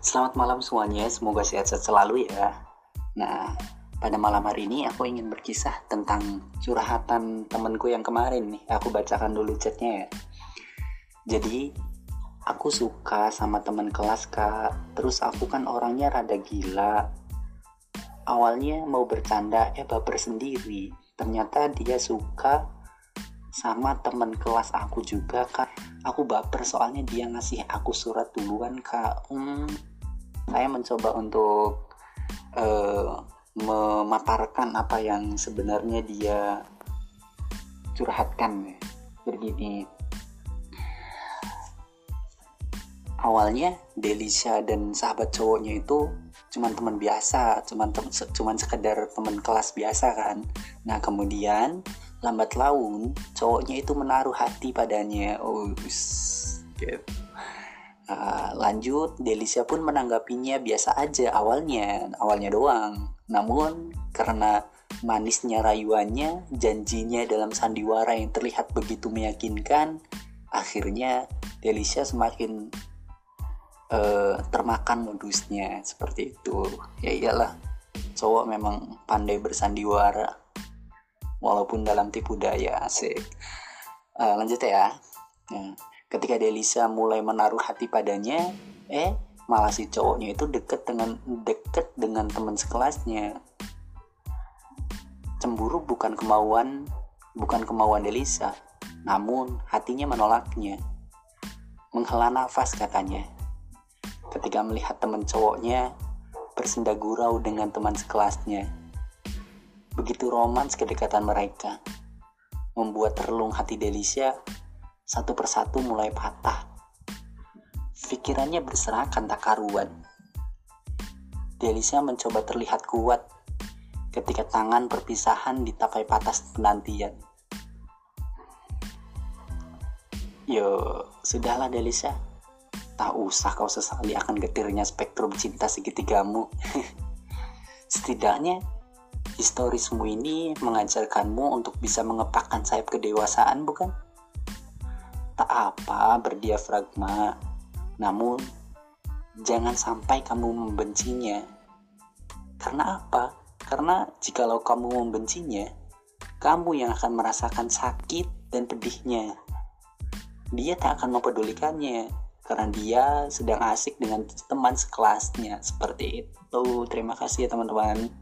Selamat malam semuanya, semoga sehat-sehat selalu ya. Nah, pada malam hari ini aku ingin berkisah tentang curhatan temenku yang kemarin nih. Aku bacakan dulu chatnya ya. Jadi, aku suka sama teman kelas kak. Terus aku kan orangnya rada gila. Awalnya mau bercanda, eh baper sendiri. Ternyata dia suka sama teman kelas aku juga kak. Aku baper soalnya dia ngasih aku surat duluan kak. Hmm, saya mencoba untuk uh, memaparkan apa yang sebenarnya dia curhatkan begini. Awalnya Delisha dan sahabat cowoknya itu cuman teman biasa cuman tem cuman sekedar teman kelas biasa kan. Nah kemudian lambat laun cowoknya itu menaruh hati padanya. Oh gitu Uh, lanjut, Delisha pun menanggapinya biasa aja awalnya, awalnya doang. Namun karena manisnya rayuannya, janjinya dalam sandiwara yang terlihat begitu meyakinkan, akhirnya Delisha semakin uh, termakan modusnya seperti itu. Ya iyalah, cowok memang pandai bersandiwara, walaupun dalam tipu daya asik. Uh, lanjut ya. Nah, ketika Delisa mulai menaruh hati padanya eh malah si cowoknya itu deket dengan deket dengan teman sekelasnya. Cemburu bukan kemauan bukan kemauan Delisa namun hatinya menolaknya. Menghela nafas katanya. Ketika melihat teman cowoknya bersenda gurau dengan teman sekelasnya. Begitu romans kedekatan mereka membuat terlung hati Delisa satu persatu mulai patah. Pikirannya berserakan tak karuan. Delisa mencoba terlihat kuat ketika tangan perpisahan ditapai patas penantian. Yo, sudahlah Delisa. Tak usah kau sesali akan getirnya spektrum cinta segitigamu. Setidaknya, historismu ini mengajarkanmu untuk bisa mengepakkan sayap kedewasaan, bukan? Tak apa berdiafragma, namun jangan sampai kamu membencinya. Karena apa? Karena jikalau kamu membencinya, kamu yang akan merasakan sakit dan pedihnya. Dia tak akan mempedulikannya karena dia sedang asik dengan teman sekelasnya. Seperti itu. Terima kasih ya teman-teman.